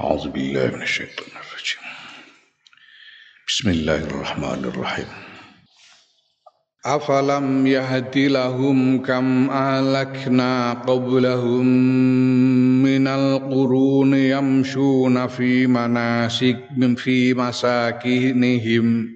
أعوذ بالله من الشيطان الرجيم. بسم الله الرحمن الرحيم. أفلم يهد لهم كم أهلكنا قبلهم من القرون يمشون في مناسك في مساكنهم.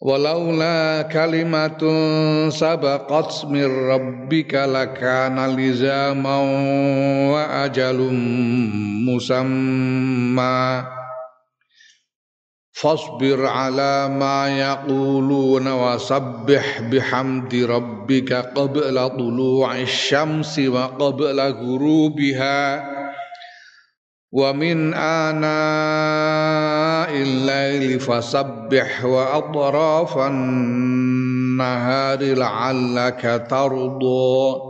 Walaula kalimatun sabaqat mir rabbika lakana lizaman wa ajalum musamma. Fasbir ala ma yaquluna wa sabbih bihamdi rabbika qabla tulu'i syamsi wa qabla ghurubiha. ومن آناء الليل فسبح وأطراف النهار لعلك ترضى.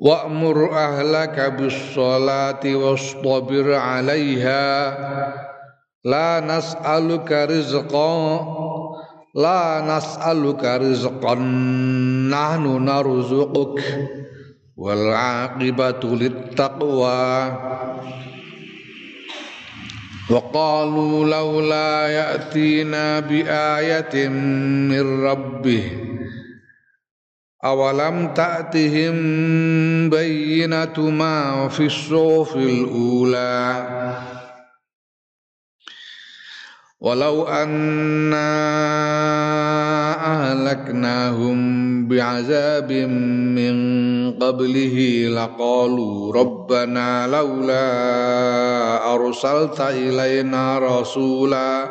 وأمر أهلك بالصلاة واصطبر عليها لا نسألك رزقا لا نسألك رزقا نحن نرزقك والعاقبة للتقوى وقالوا لولا يأتينا بآية من ربه أولم تأتهم بينة ما في الصوف الأولى ولو أنا أهلكناهم بعذاب من قبله لقالوا ربنا لولا أرسلت إلينا رسولا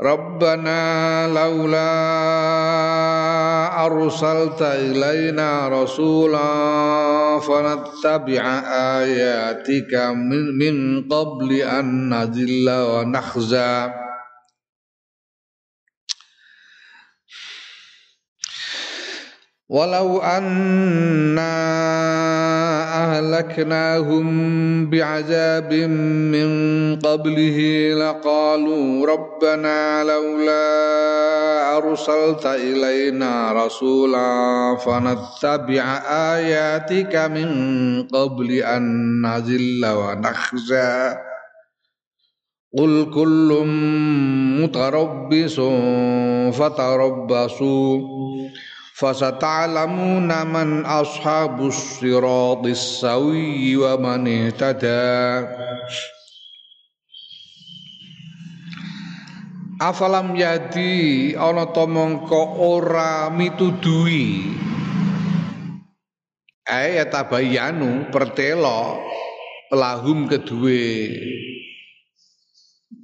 ربنا لولا أرسلت إلينا رسولا فنتبع آياتك من, من قبل أن نذل ونخزى. ولو أنا أهلكناهم بعذاب من قبله لقالوا ربنا لولا أرسلت إلينا رسولا فنتبع آياتك من قبل أن نذل ونخزى. قل كل متربص فتربصوا. Man ashabus siratis sawi wa man ihtada. Afalam yadi ana ta mongko ora mitudui? Ae tabayanu pertelo lahum kedue.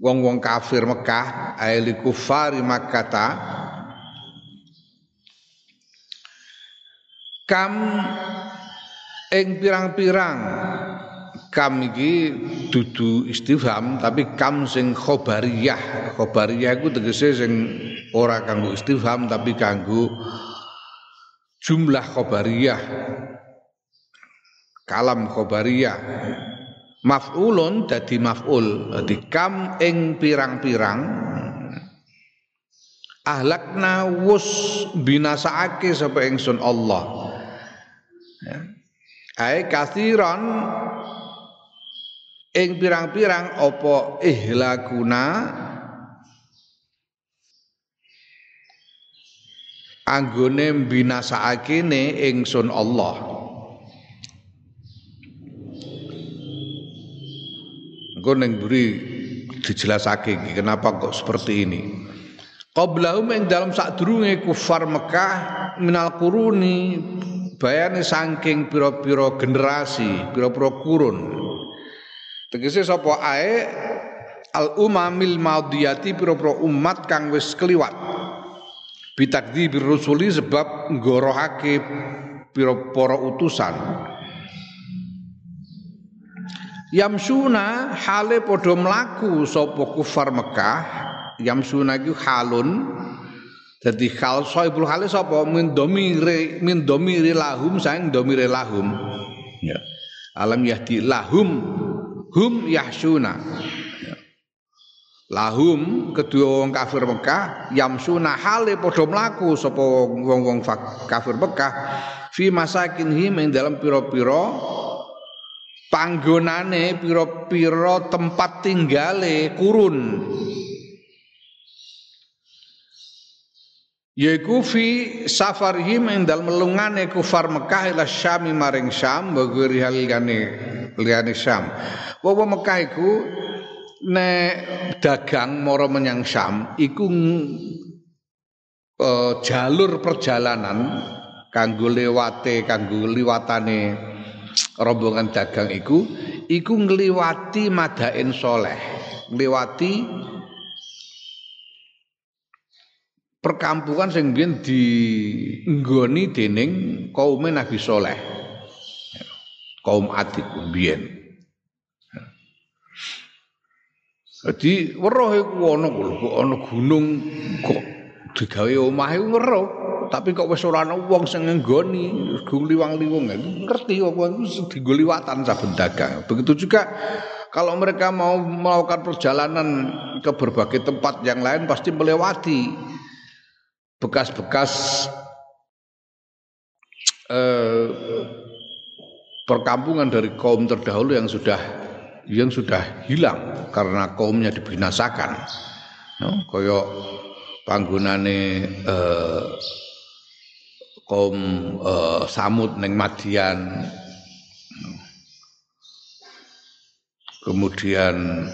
Wong-wong kafir Mekah ae likufari Makkah kam ing pirang-pirang. Kam iki dudu istifham tapi kam sing khobariyah. Khobariyah iku tegese sing ora kanggo istifham tapi kanggo jumlah khobariyah. Kalam khobariyah. Maf'ulun dadi maf'ul dadi kam ing pirang-pirang. Ahlakna wus binasaake sapa ingsun Allah ya. Ai kasiron. Ing pirang-pirang apa ihlakuna? Anggone ne ingsun Allah. Engko ning buri dijelasake kenapa kok seperti ini? Qablahum ing dalam sadurunge kufar Mekah minal kuruni bayane saking pira-pira generasi, pira-pira kurun. Tegese sapa ae al umamil madiyati pira-pira umat kang wis kliwat. Bitakdzibir rusuli sebab nggorohake pira-pira utusan. Yamsuna hale padha mlaku sapa kufar Mekah, yamsuna iku halun Jadi khal soibul khalis apa min domire min domire lahum saing domire lahum. Ya. Alam yahdi lahum hum yahsuna. Ya. Lahum kedua wong kafir Mekah yamsuna hale padha mlaku sapa wong-wong kafir Mekah fi masakinhim ing dalam pira-pira panggonane pira-pira tempat tinggale kurun yaiku fi safarihim ing dalem melungane kufar Mekah ila Syam maring Syam wa ghairi halikane liyane Syam. Wa Mekah iku nek dagang mara menyang Syam iku uh, jalur perjalanan kanggo lewate kanggo liwatane rombongan dagang iku iku ngliwati Madain Soleh ngliwati perkampungan sing biyen dienggoni dening kaum Nabi Soleh. Kaum Atik biyen. Jadi weruh iku ana kok ana gunung kok digawe omah iku weruh, tapi kok wis ora ana wong sing nggoni, gung liwang-liwung ngerti kok iku dienggo liwatan saben dagang. Begitu juga kalau mereka mau melakukan perjalanan ke berbagai tempat yang lain pasti melewati bekas-bekas eh, perkampungan dari kaum terdahulu yang sudah yang sudah hilang karena kaumnya dibinasakan. No, koyo panggonane eh, kaum eh, Samud neng Madian. Kemudian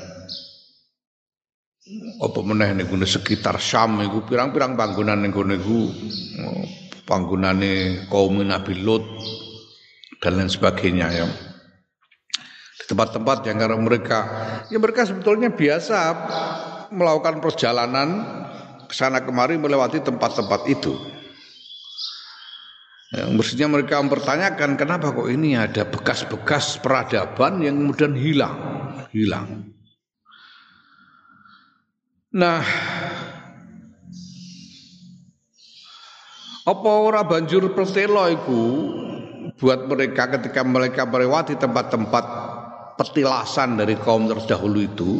apa meneh ning sekitar Syam iku pirang-pirang panggonan ning kono iku panggonane kaum Nabi Lut dan lain sebagainya ya. Di tempat-tempat yang karena mereka ya mereka sebetulnya biasa melakukan perjalanan ke sana kemari melewati tempat-tempat itu. Ya, mestinya mereka mempertanyakan kenapa kok ini ada bekas-bekas peradaban yang kemudian hilang, hilang. Nah, apa ora banjur pertelo iku buat mereka ketika mereka melewati tempat-tempat petilasan dari kaum terdahulu itu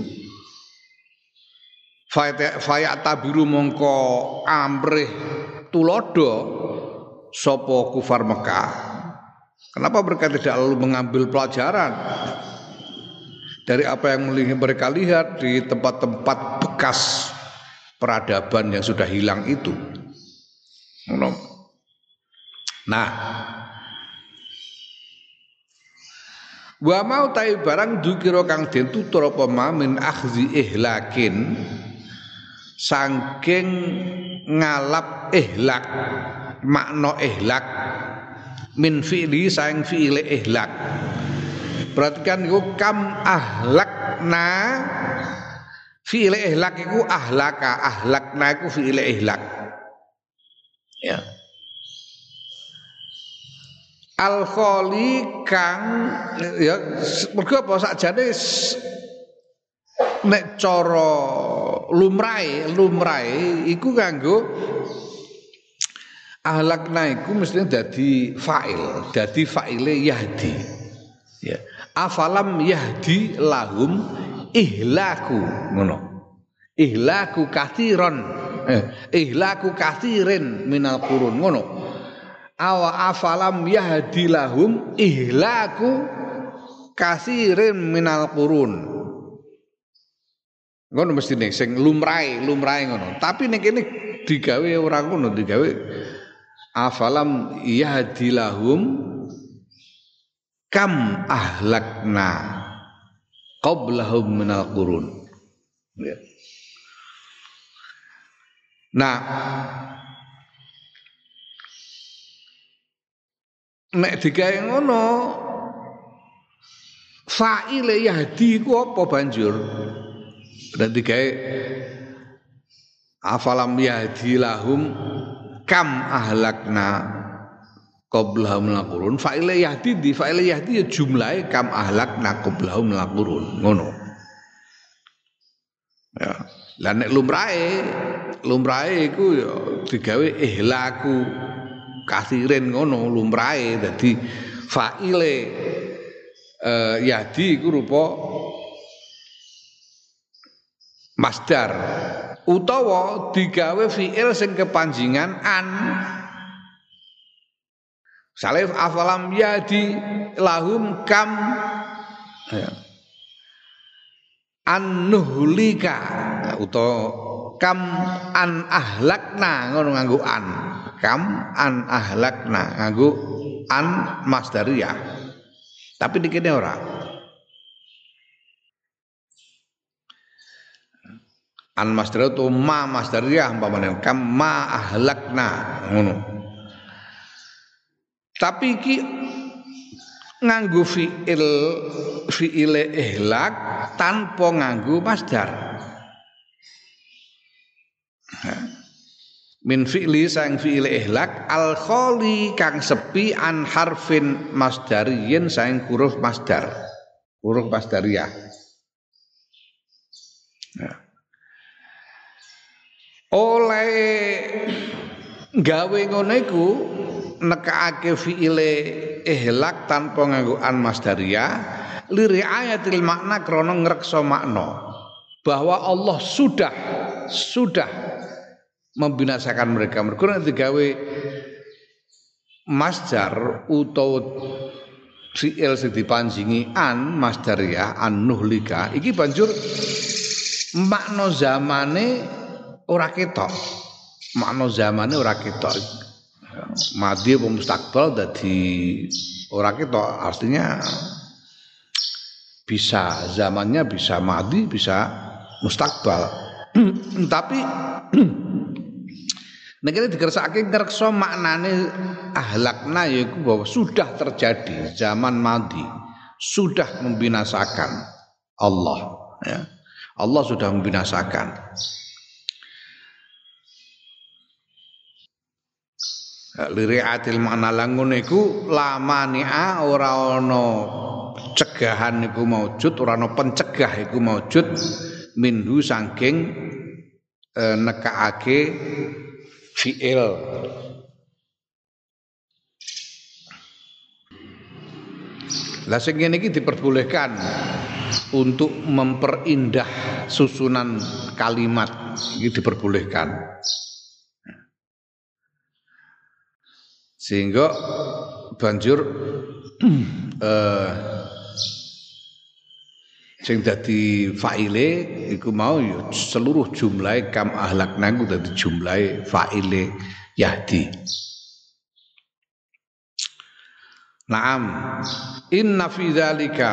Faya tabiru mongko amrih tulodo sopo kufar Mekah. Kenapa mereka tidak lalu mengambil pelajaran dari apa yang mereka lihat di tempat-tempat bekas peradaban yang sudah hilang itu. Nah, wa mau tai barang dukira kang den tutur apa min akhzi ihlakin saking ngalap ihlak makna ihlak min fi'li saing fi'ile ihlak Perhatikan iku kam ahlakna fi'il ihlak iku ahlaka, ahlakna iku fi'il ihlak. Ya. Al kholi kang ya mergo apa sakjane nek cara lumrahe lumrahe iku kanggo ahlakna iku mesti dadi fa'il, dadi fa'ile yahdi. Ya afalam yahdi lahum ihlaku ngono. Ihlaku kathiron. Eh, ihlaku kathirin minal qurun ngono. Awa afalam yahdi lahum ihlaku kathirin minal qurun. Ngono mesti nih sing lumrai lumrai ngono. Tapi nek ini digawe orang ngono digawe afalam yahdi lahum kam ahlakna qablahum minal qurun. Ya. nah nek digawe ngono fa'ile yahdi ku apa banjur? Dan digawe afalam yahdi lahum kam ahlakna qablahum laqurun fa'ile yahdi di fa'ile yahdi ya jumlahe kam ahlakna qablahum laqurun ngono. Ya. Lah nek lumrahe lumrahe iku ya digawe ihlaku kasirin ngono lumrahe. Dadi fa'ile uh, yahdi iku rupa masdar. Utawa digawe fiil sing kepanjingan an Salif afalam yadi lahum kam? Ya. nuhlika utawa kam an ahlakna ngono nganggo an. Kam an ahlakna nganggo an masdariyah. Tapi dikene ora. An masdar itu ma masdariyah umpamane kam ma ahlakna ngono tapi iki nganggo fiil fiile ihlak tanpa nganggo masdar. Min fi'li sang fi'il ihlak al kholi kang sepi an harfin masdariyin sang huruf masdar. Huruf masdariyah. Ya oleh gawe ngono iku nekake fiile ihlak tanpa nganggo an liri ayatil makna krana ngrekso makna bahwa Allah sudah sudah membinasakan mereka mereka nek digawe masdar utawa fiil sing dipanjingi an masdariyah an nuhlika iki banjur makna zamane ora ketok. Makna zamane ora ketok. Madi apa mustakbal dadi ora ketok artinya bisa zamannya bisa madi bisa mustakbal. Tapi Nek ini dikersakake ngrekso maknane ahlakna yaiku bahwa sudah terjadi zaman madi, sudah membinasakan Allah ya. Allah sudah membinasakan. Liriatil makna langun iku lamania ora ana cegahan iku maujud ora ana pencegah iku maujud minhu saking e, nekaake fiil. Lah sing iki diperbolehkan untuk memperindah susunan kalimat. Ini diperbolehkan. Sehingga banjur eh sing dadi faile iku mau ya seluruh jumlah kam ahlak ku dadi jumlah faile yahdi. Naam. Inna fi dzalika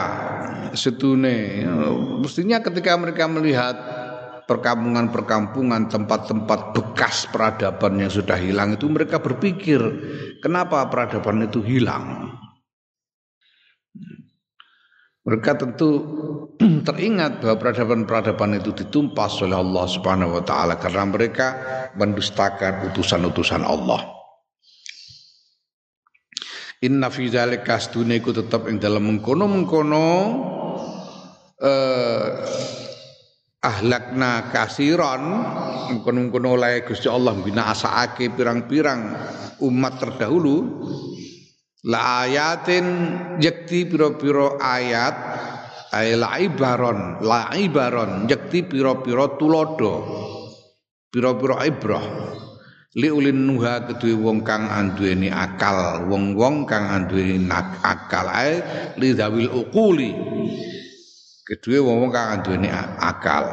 setune mestinya ketika mereka melihat perkampungan-perkampungan, tempat-tempat bekas peradaban yang sudah hilang itu mereka berpikir, kenapa peradaban itu hilang? Mereka tentu teringat bahwa peradaban-peradaban itu ditumpas oleh Allah Subhanahu wa taala karena mereka mendustakan utusan-utusan Allah. Inna fi dzalika iku tetap ing dalam mengkono-mengkono eh, ahlakna kasiron. Kono-kono oleh Gusti Allah binasaake pirang-pirang umat terdahulu. La ayatin yakti piro-piro ayat. Ay la ibaron la ibaron yakti piro-piro tulodo. Piro-piro ibrah li ulin nuha kedue wong kang anduweni akal wong-wong kang anduweni akal. Ay li dawil uquli kedua wong kang duweni akal.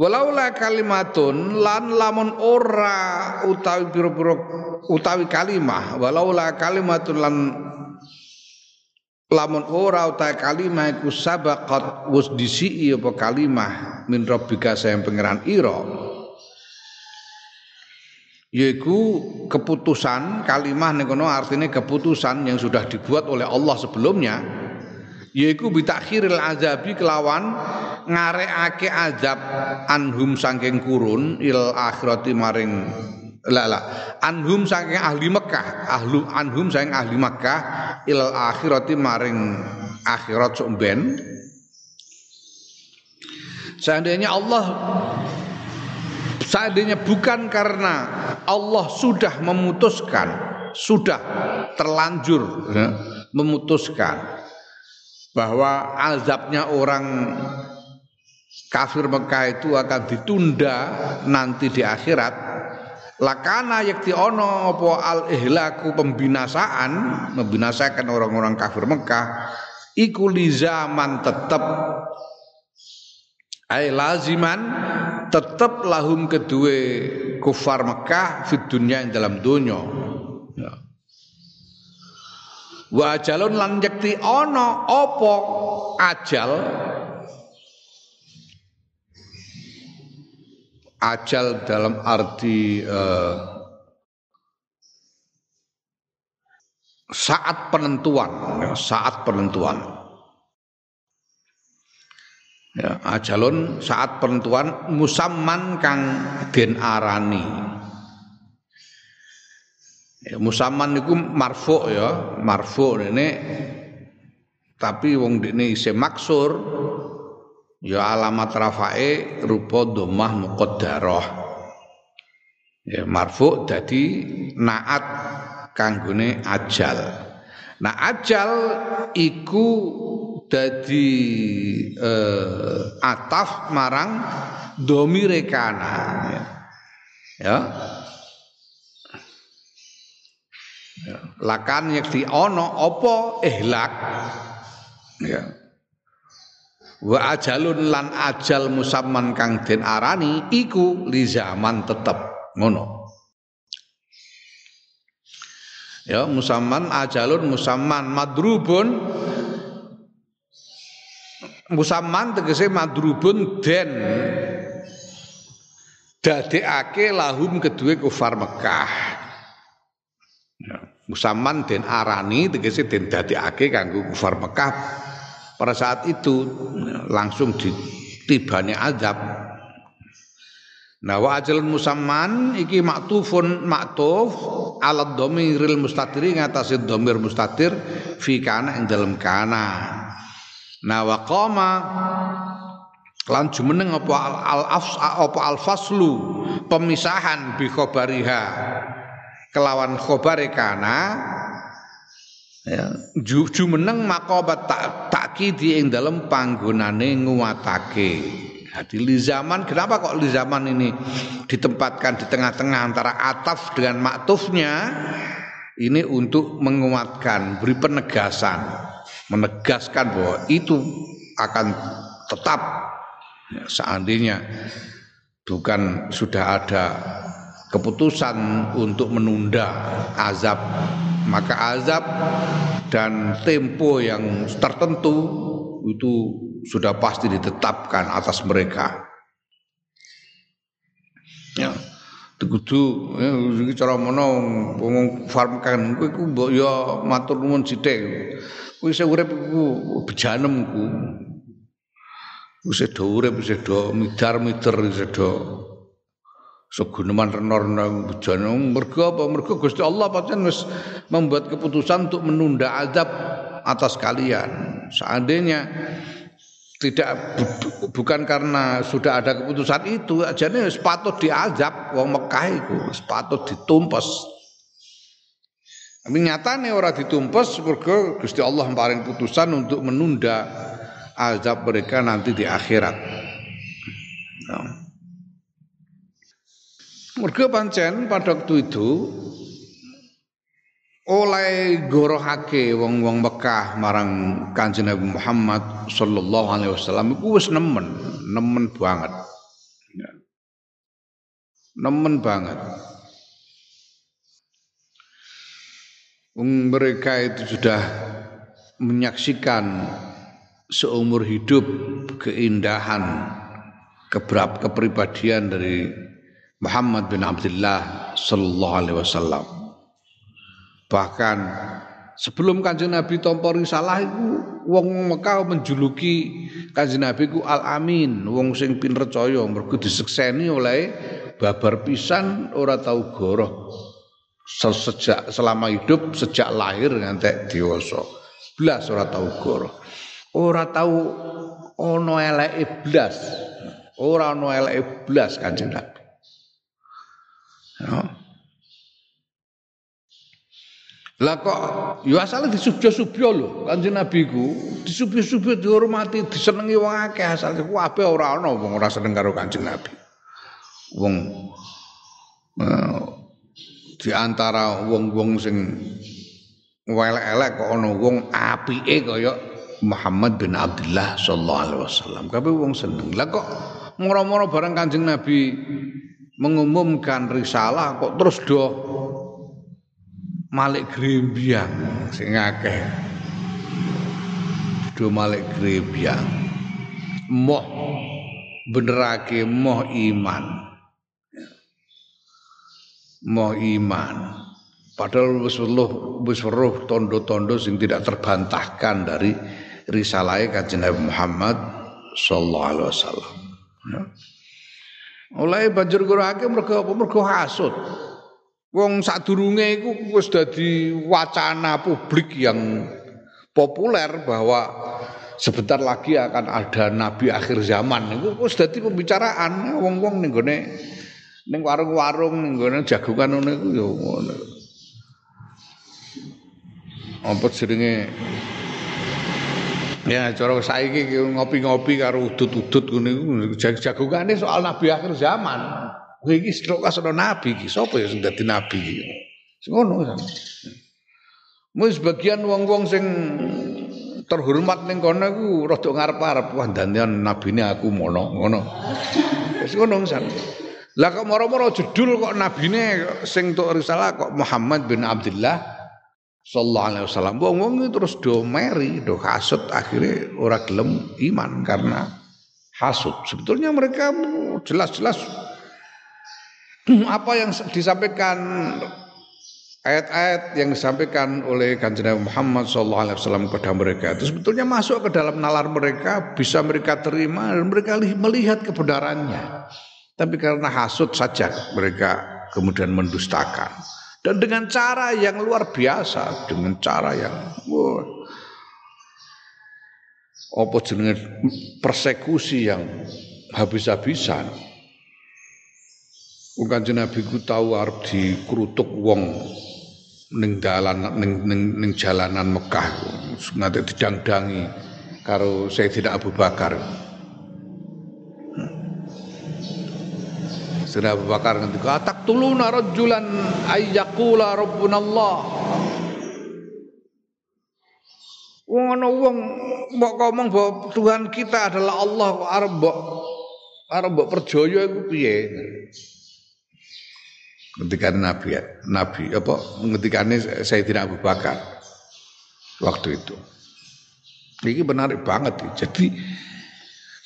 Walaula kalimatun lan lamun ora utawi pira-pira utawi kalimah walaula kalimatun lan lamun ora utawi kalimah iku sabaqat wis disiki apa kalimah min rabbika sayang pangeran ira. Yaitu keputusan kalimah nekono artinya keputusan yang sudah dibuat oleh Allah sebelumnya yaitu bitakhiril azabi kelawan ngareake azab anhum sangking kurun il akhirati maring la la anhum saking ahli Mekah ahlu anhum saking ahli Mekah il akhirati maring akhirat somben. Seandainya Allah seandainya bukan karena Allah sudah memutuskan sudah terlanjur ya, memutuskan bahwa azabnya orang kafir Mekah itu akan ditunda nanti di akhirat lakana yakti ono apa al ihlaku pembinasaan membinasakan orang-orang kafir Mekah iku li zaman tetep ay laziman tetep lahum kedua kufar Mekah fit yang dalam dunia. Wa ajalun lan yakti ana apa ajal? Ajal dalam arti uh, saat penentuan ya, saat penentuan. Ya, ajalun saat penentuan musamman kang den arani Ya, musaman niku marfu ya, marfu ini tapi wong dene isih maksur ya alamat rafae rupa dhammah muqaddarah. Ya marfu dadi naat kanggone ajal. Nah ajal iku dadi eh, ataf marang domire kana ya. ya ya. Lakan yakti ono opo ihlak. Ya. Wa ajalun lan ajal musamman kang den arani iku li zaman tetep. Ngono. Ya musamman ajalun musamman madrubun. Musamman tegese madrubun den. Dadekake lahum kedue kufar Mekah. Ya musaman den arani tegese den dadekake kanggo kufar Mekah. Pada saat itu langsung ditibane azab. Nah wa ajalun musamman iki maktufun maktuf alat domiril mustatiri ngatasi domir mustatir fi kana ing dalam kana. Nah wa qama lan jumeneng apa al, al apa al faslu pemisahan bi khabariha kelawan khobare kana ya ju meneng makobat tak takkidi ing dalam panggonane nguwatake Hadi li zaman kenapa kok li zaman ini ditempatkan di tengah-tengah antara ataf dengan maktufnya? Ini untuk menguatkan beri penegasan menegaskan bahwa itu akan tetap. Ya, seandainya bukan sudah ada keputusan untuk menunda azab. Maka azab dan tempo yang tertentu itu sudah pasti ditetapkan atas mereka. Ya kudu ya iki cara mono wong farm kan kowe ku mbok ya matur nuwun sithik. Kowe isih urip ku bejanem ku. Wis do urip wis do midar-mider wis do seguneman renor-renor bejane mergo apa mergo Gusti Allah pancen wis membuat keputusan untuk menunda azab atas kalian seandainya tidak bu, bukan karena sudah ada keputusan itu ajane wis patut diazab wong Mekah iku wis patut ditumpes tapi nyatane ora ditumpes mergo Gusti Allah paring putusan untuk menunda azab mereka nanti di akhirat. Nah. Mergo pancen pada waktu itu oleh gorohake wong-wong Mekah marang Kanjeng Nabi Muhammad sallallahu alaihi wasallam iku wis nemen, nemen banget. Ya. Nemen banget. Mereka itu sudah menyaksikan seumur hidup keindahan keberap kepribadian dari Muhammad bin Abdullah sallallahu alaihi wasallam. Bahkan sebelum Kanjeng Nabi tampa risalah iku wong Mekah menjuluki Kanjeng Nabi ku Al Amin, wong sing pinrecaya mergo disekseni oleh babar pisan ora tau goroh sejak selama hidup sejak lahir ngantek dewasa. Blas ora tau goroh. Ora tau ana eleke blas. Ora ana eleke blas Kanjeng Nabi. Ya. Lah kok ya asale disubyo-subyo lho Kanjeng Nabi ku, disubyo-subyo dihormati, disenengi wong akeh asale kabeh ora ana wong ora seneng karo Kanjeng Nabi. Wong uh, di antara wong-wong sing welek-elek kok ana wong apike kaya Muhammad bin Abdullah sallallahu alaihi wasallam. Kabeh wong seneng. Lah kok moro-moro bareng Kanjeng Nabi mengumumkan risalah kok terus do malik grembiang sing akeh do malik grembiang. Moh benerake moh iman. Moh iman. Padahal wis weruh wis weruh tondo-tondo sing tidak terbantahkan dari risalah Kanjeng Nabi Muhammad sallallahu alaihi wasallam. Ya. Oleh banjur ngurake mergo apa? Mergo hasud. Wong sadurunge iku wis dadi wacana publik yang populer bahwa sebentar lagi akan ada nabi akhir zaman. Iku wis dadi pembicaraan wong-wong ning gone ning warung-warung ning gone jagongan ngono iku ya ngono. Apa jenenge Ya cara saiki ngopi-ngopi karo udut-udut ngene jagongane soal nabi akhir zaman. Kowe iki stroke asana nabi iki sapa ya sing dadi nabi iki. Sing ngono. Mus bagian wong-wong sing terhormat ning kono iku rada ngarep-arep wah dandan nabine aku mono ngono. Wis ngono san. Lah kok moro-moro judul kok nabine sing tok risalah kok Muhammad bin Abdullah sallallahu alaihi wasallam. Wong-wong terus do meri do hasud akhirnya ora gelem iman karena hasud sebetulnya mereka jelas-jelas apa yang disampaikan ayat-ayat yang disampaikan oleh kanjeng Muhammad sallallahu alaihi wasallam kepada mereka itu sebetulnya masuk ke dalam nalar mereka bisa mereka terima dan mereka melihat kebenarannya. Tapi karena hasud saja mereka kemudian mendustakan dan dengan cara yang luar biasa dengan cara yang wah, apa jenenge? Persekusi yang habis-habisan. Bukan Nabi ku tahu arep dikrutuk wong ning dalan ning ning, ning jalanan Mekah nganti didang-dangi karo Sayyidina Abu Bakar. Sayyidina Abu Bakar ngendika atak tuluna rajulan ayyaqula rabbunallah. Wong ana wong mbok ngomong bahwa Tuhan kita adalah Allah arep mbok arep mbok percaya iku piye? Ketika Nabi Nabi apa ngetikane Sayyidina Abu Bakar waktu itu. Ini menarik banget. Jadi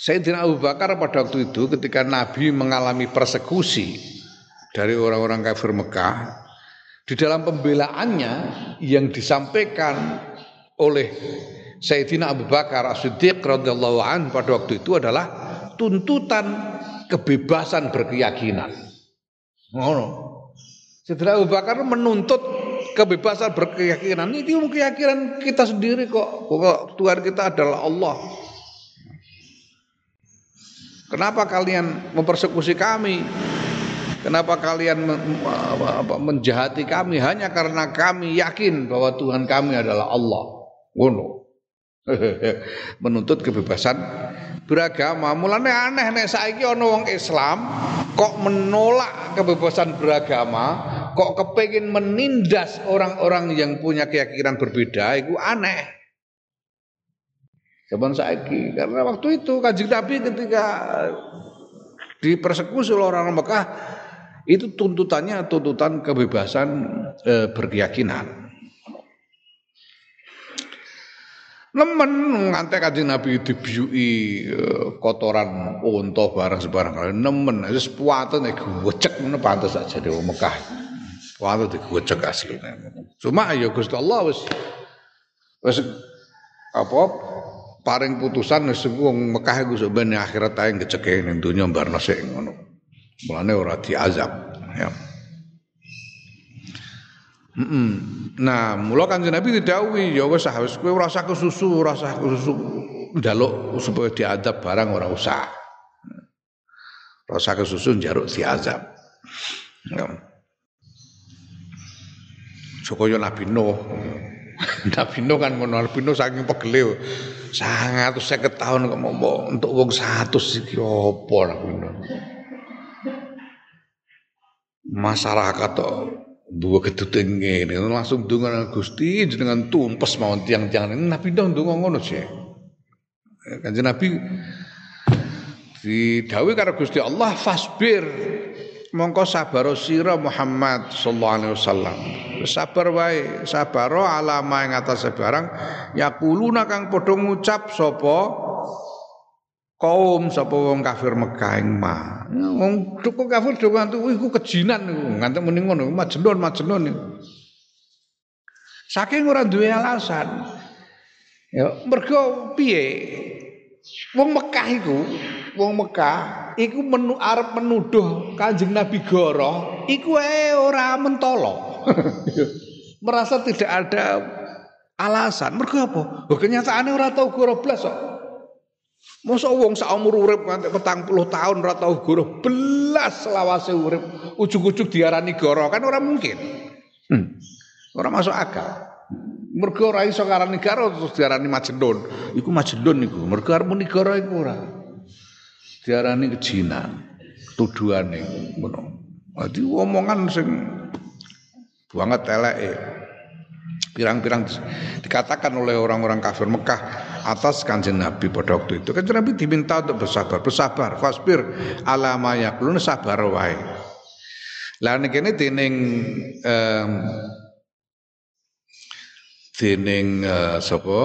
Sayyidina Abu Bakar pada waktu itu ketika Nabi mengalami persekusi dari orang-orang kafir Mekah di dalam pembelaannya yang disampaikan oleh Sayyidina Abu Bakar As-Siddiq radhiyallahu an pada waktu itu adalah tuntutan kebebasan berkeyakinan. Ngono. Sayyidina Abu Bakar menuntut kebebasan berkeyakinan. Ini keyakinan kita sendiri kok. Bahwa Tuhan kita adalah Allah. Kenapa kalian mempersekusi kami? Kenapa kalian menjahati kami hanya karena kami yakin bahwa Tuhan kami adalah Allah? Ngono. Menuntut kebebasan beragama. Mulane aneh nek saiki ana wong Islam kok menolak kebebasan beragama, kok kepengin menindas orang-orang yang punya keyakinan berbeda, itu aneh. Zaman saiki karena waktu itu Kanjeng Nabi ketika dipersekusi oleh orang Mekah itu tuntutannya tuntutan kebebasan e, berkeyakinan. Nemen ngantek kanjeng Nabi dibiuki eh, kotoran unta barang sebarang nemen wis puwate nek gocek ngono pantes aja di Mekah. Puwate digocek asline. Cuma ya Gusti Allah wis wis apa paring putusan wis wong Mekah iku sok ben akhirat ae ngeceke ning donya sik ngono. Mulane ora diazab ya. Mm -mm. Nah, mula Kanjeng Nabi didhawuhi ya wis ah wis kowe ora usah kesusu, ora usah kesusu njaluk supaya diadab barang ora usah. Ora usah kesusu njaruk diazab. Ya. Supaya Nabi Nuh. Nabi Nuh kan ngono, Nabi Nuh saking pegele. 150 tahun kok mau untuk wong 100 iki apa Nabi Nuh. Masyarakat kok dua gedute ngene langsung donga Gusti jenengan tumpes mawon tiang-tiang Nabi ndang donga ngono sih. Kanjeng Nabi didhawuhi karo Gusti Allah fasbir mongko sabar sira Muhammad sallallahu alaihi wasallam. Sabar wae, sabaro alama ing atas barang yakuluna kang padha ngucap sapa kaum sapa wong kafir Mekah ing ma. Wong cukup kafir do nganti iku kejinan niku, nganti muni ngono, majnun majnun. Saking ora duwe alasan. Ya, mergo piye? Wong Mekah iku, wong Mekah iku menu arep menuduh Kanjeng Nabi Goro, iku ae ora mentolo. Merasa tidak ada alasan. Mergo apa? Oh, kenyataane ora tau goro blas kok. Masa wong sak umur urip nganti 40 tahun ora tau goro belas selawase urip, ujug-ujug diarani goro kan ora mungkin. Hmm. Ora masuk akal. Mergo ora iso ngarani goro terus diarani majnun. Iku majnun iku. Mergo arep muni goro iku ora. Diarani kejinan. Tuduhane ngono. Dadi omongan sing banget eleke. Pirang-pirang dikatakan oleh orang-orang kafir Mekah atas kanjeng Nabi pada waktu itu. Kanjeng Nabi diminta untuk bersabar, bersabar, fasbir alama yakulun sabar wae. Lah niki kene dening um, dening uh, sapa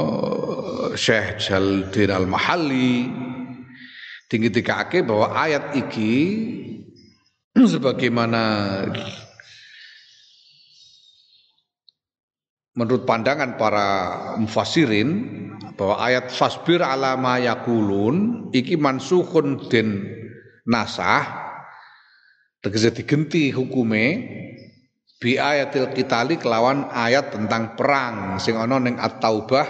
Syekh Jaldin Al-Mahalli tinggi dikake bahwa ayat iki sebagaimana menurut pandangan para mufassirin bahwa ayat fasbir alama yakulun iki mansukhun den nasah tegese digenti hukume bi ayatil kitali kelawan ayat tentang perang sing ana ning at-taubah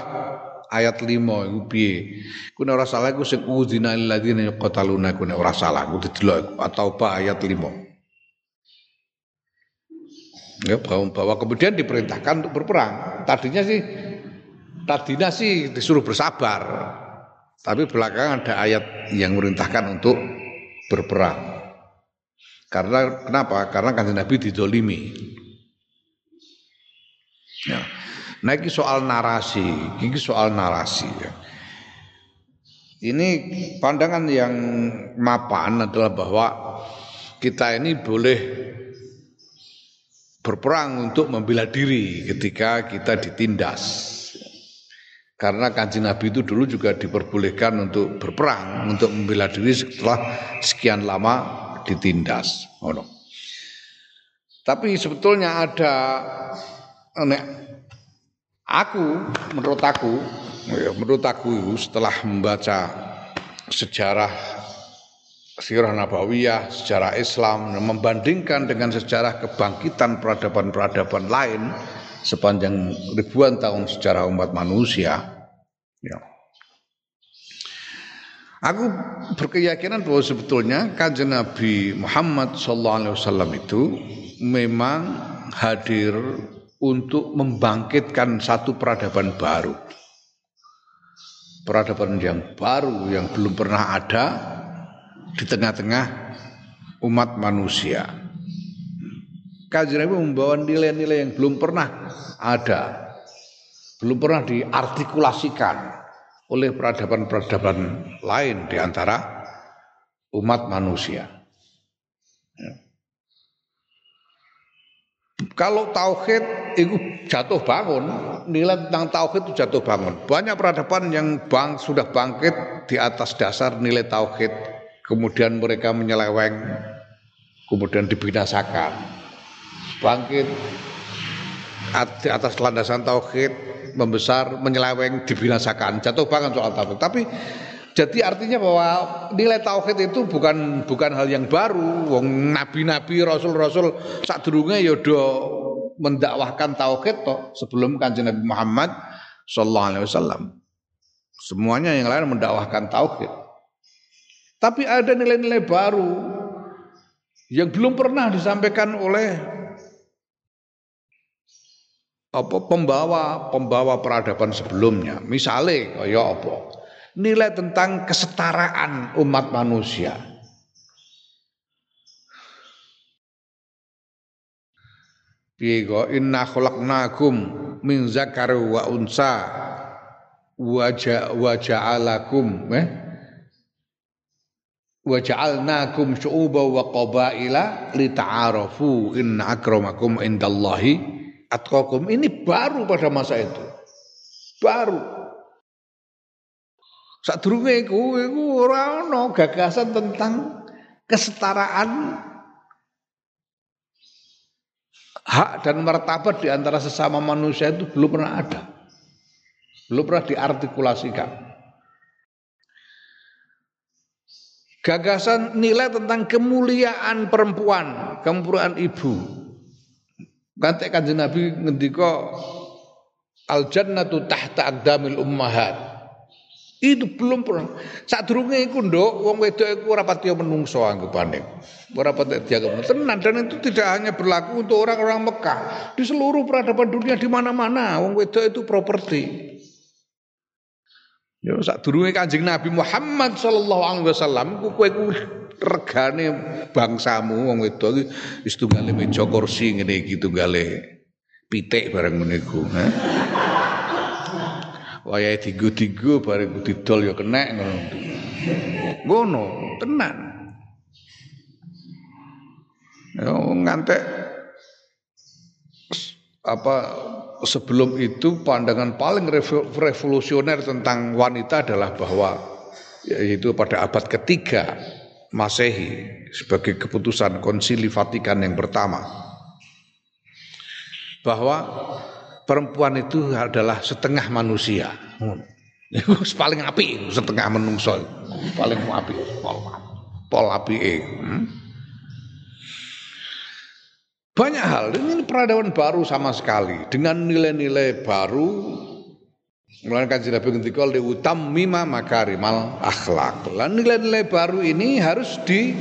ayat 5 iku piye? Ku ora salah iku sing uzina lil ladzina yuqataluna ku ora salah ku didelok at-taubah ayat 5 ya bahwa kemudian diperintahkan untuk berperang. Tadinya sih tadinya sih disuruh bersabar. Tapi belakangan ada ayat yang merintahkan untuk berperang. Karena kenapa? Karena kanjeng Nabi didolimi. Ya. Nah ini soal narasi ini soal narasi ya. ini pandangan yang mapan adalah bahwa kita ini boleh berperang untuk membela diri ketika kita ditindas. Karena kanjeng Nabi itu dulu juga diperbolehkan untuk berperang, untuk membela diri setelah sekian lama ditindas. Oh no. Tapi sebetulnya ada aku menurut aku ya, menurut aku setelah membaca sejarah sirah nabawiyah, sejarah Islam membandingkan dengan sejarah kebangkitan peradaban-peradaban lain sepanjang ribuan tahun sejarah umat manusia. Ya. Aku berkeyakinan bahwa sebetulnya kanjeng Nabi Muhammad SAW itu memang hadir untuk membangkitkan satu peradaban baru. Peradaban yang baru yang belum pernah ada di tengah-tengah umat manusia. Kajian Nabi membawa nilai-nilai yang belum pernah ada, belum pernah diartikulasikan oleh peradaban-peradaban lain di antara umat manusia. Kalau tauhid itu jatuh bangun, nilai tentang tauhid itu jatuh bangun. Banyak peradaban yang bang sudah bangkit di atas dasar nilai tauhid, kemudian mereka menyeleweng, kemudian dibinasakan. Bangkit di atas landasan tauhid, membesar, menyeleweng, dibinasakan. Jatuh bangun soal tauhid. Tapi jadi artinya bahwa nilai tauhid itu bukan bukan hal yang baru. Wong nabi-nabi, rasul-rasul sadurunge ya do mendakwahkan tauhid toh sebelum kanjeng Nabi Muhammad sallallahu alaihi wasallam. Semuanya yang lain mendakwahkan tauhid. Tapi ada nilai-nilai baru yang belum pernah disampaikan oleh apa pembawa pembawa peradaban sebelumnya. Misalnya kaya apa? Nilai tentang kesetaraan umat manusia. Piye inna khalaqnakum min zakar wa unsa wa ja'alakum eh? Wa ja'alnakum syu'uba wa qabaila lita'arafu inna akramakum indallahi atqakum. Ini baru pada masa itu. Baru Sadurunge iku iku ora ana gagasan tentang kesetaraan hak dan martabat di antara sesama manusia itu belum pernah ada. Belum pernah diartikulasikan. Gagasan nilai tentang kemuliaan perempuan, kemuliaan ibu. Kantek kanjeng Nabi ngendika al jannatu tahta aqdamil ummahat. Itu belum pernah. Saat durunge iku nduk wong wedok iku ora pati menungso anggapane. Ora pati dianggap tenan dan itu tidak hanya berlaku untuk orang-orang Mekah. Di seluruh peradaban dunia di mana-mana wong wedok itu properti. Ya saat durunge Kanjeng Nabi Muhammad sallallahu alaihi wasallam ku regane bangsamu wong wedok wis tunggale meja kursi ngene iki tunggale pitik bareng ngene. Wayahe digo-digo bareng didol ya kenek ngono. Ngono, tenan. Ya ngantek apa sebelum itu pandangan paling revolusioner tentang wanita adalah bahwa yaitu pada abad ketiga Masehi sebagai keputusan Konsili Vatikan yang pertama bahwa perempuan itu adalah setengah manusia. Itu paling api setengah menungso. Paling api pol pol api. Hmm? Banyak hal ini peradaban baru sama sekali dengan nilai-nilai baru Mulai kaji Nabi ketika li utam mima makarimal akhlak. Lan nilai-nilai baru ini harus di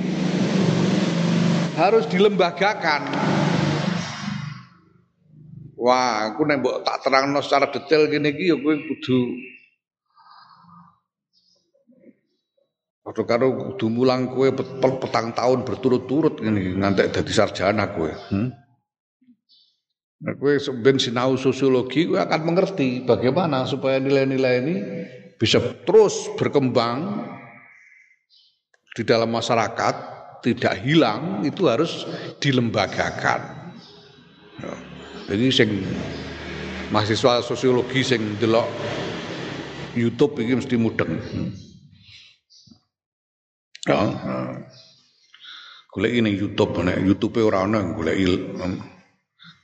harus dilembagakan Wah, aku nek mbok tak terangno secara detail gini iki ya kowe kudu Padha karo kudu mulang kowe petang tahun berturut-turut ngene ngantek dadi sarjana kowe. Hmm? Nah, kowe ben sinau sosiologi kowe akan mengerti bagaimana supaya nilai-nilai ini bisa terus berkembang di dalam masyarakat, tidak hilang, itu harus dilembagakan. Ya. Jadi sing mahasiswa sosiologi sing delok YouTube iki mesti mudeng. Ya. Golek ini YouTube nek YouTube ora ana golek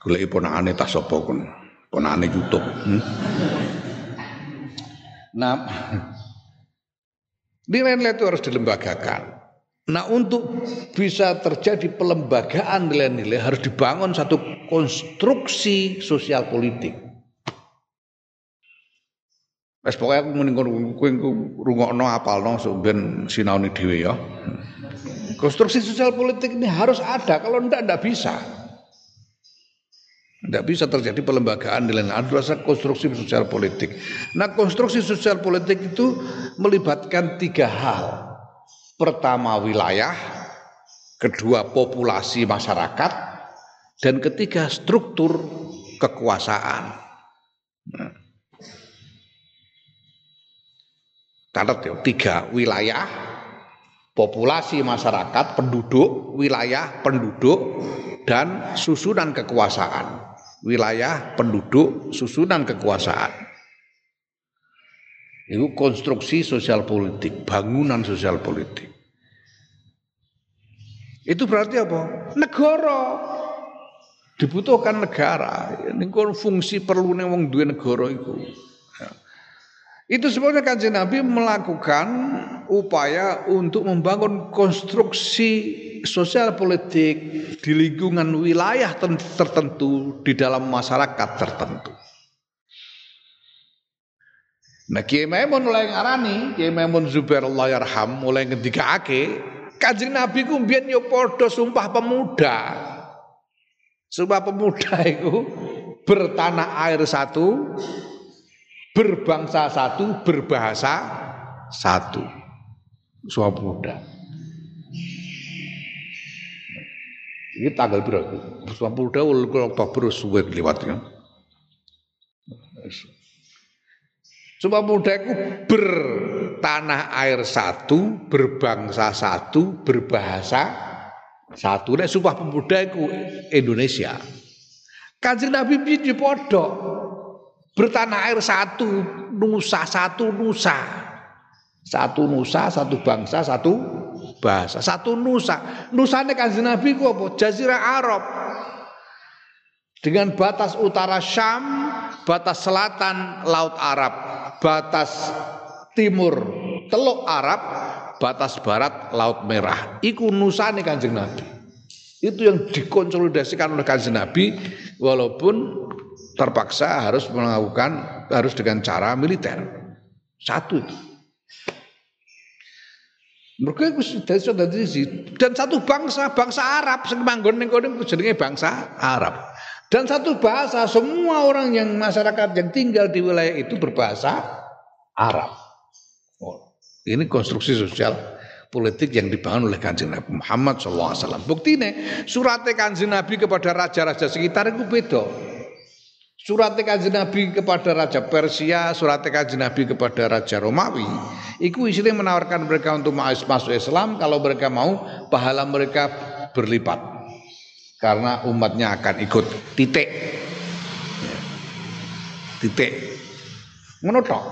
golek ponakane tas sapa kon. Ponakane YouTube. Hmm? Nah, nilai-nilai itu harus dilembagakan. Nah untuk bisa terjadi pelembagaan nilai-nilai harus dibangun satu konstruksi sosial politik. Wes pokoke aku muni kowe rungokno apalno ben sinaune dhewe ya. Konstruksi sosial politik ini harus ada, kalau ndak ndak bisa. Tidak bisa terjadi pelembagaan nilai harus ada konstruksi sosial politik. Nah konstruksi sosial politik itu melibatkan tiga hal. Pertama wilayah, kedua populasi masyarakat, dan ketiga struktur kekuasaan. Nah. Ya, tiga wilayah, populasi masyarakat, penduduk, wilayah, penduduk, dan susunan kekuasaan. Wilayah, penduduk, susunan kekuasaan. Itu konstruksi sosial politik, bangunan sosial politik. Itu berarti apa? Negara. Dibutuhkan negara. Ini fungsi perlu nih wong duwe negara itu. Itu sebenarnya kanjeng Nabi melakukan upaya untuk membangun konstruksi sosial politik di lingkungan wilayah tertentu di dalam masyarakat tertentu. Nah Kiai Maimun mulai ngarani, Kiai Maimun Zubair Allah yarham mulai ake, kanjeng Nabi ku mbiyen yo padha sumpah pemuda. Sumpah pemuda itu bertanah air satu, berbangsa satu, berbahasa satu. Sumpah pemuda. Ini tanggal berapa? Sumpah pemuda Oktober suwe lewat ya. Sumpah pemuda itu bertanah air satu, berbangsa satu, berbahasa satu. Nek sumpah pemuda itu Indonesia. Kanjeng Nabi piye podok bertanah air satu, nusa satu nusa. Satu nusa, satu bangsa, satu bahasa, satu nusa. Nusane kanjeng Nabi ku apa? Jazirah Arab. Dengan batas utara Syam, batas selatan Laut Arab, batas timur Teluk Arab, batas barat Laut Merah. Iku nusane kanjeng Nabi. Itu yang dikonsolidasikan oleh kanjeng Nabi walaupun terpaksa harus melakukan harus dengan cara militer. Satu itu. Mereka dan satu bangsa, bangsa Arab sing manggon ning bangsa Arab. Dan satu bahasa, semua orang yang masyarakat yang tinggal di wilayah itu berbahasa Arab. Oh, ini konstruksi sosial politik yang dibangun oleh kanjeng Nabi Muhammad SAW. Bukti ini suratnya kanjeng Nabi kepada raja-raja sekitar itu beda. Surat kanjeng Nabi kepada Raja Persia, surat kanjeng Nabi kepada Raja Romawi, itu isinya menawarkan mereka untuk masuk Islam kalau mereka mau pahala mereka berlipat. Karena umatnya akan ikut titik. Titik. Menutok.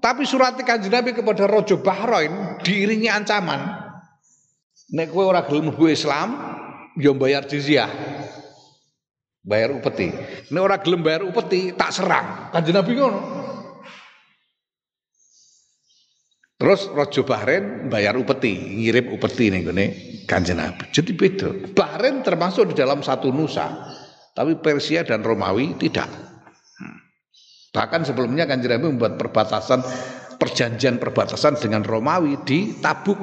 Tapi surat kanjeng Nabi kepada Raja Bahrain diiringi ancaman. Nek kowe ora gelem Islam, ya bayar jizyah bayar upeti. Ini orang gelem bayar upeti tak serang. Kanjeng Nabi ngono. Terus Raja Bahrain bayar upeti, ngirim upeti nih gini Kanjeng Nabi. Jadi beda. Bahrain termasuk di dalam satu nusa, tapi Persia dan Romawi tidak. Hmm. Bahkan sebelumnya Kanjeng Nabi membuat perbatasan perjanjian perbatasan dengan Romawi di Tabuk.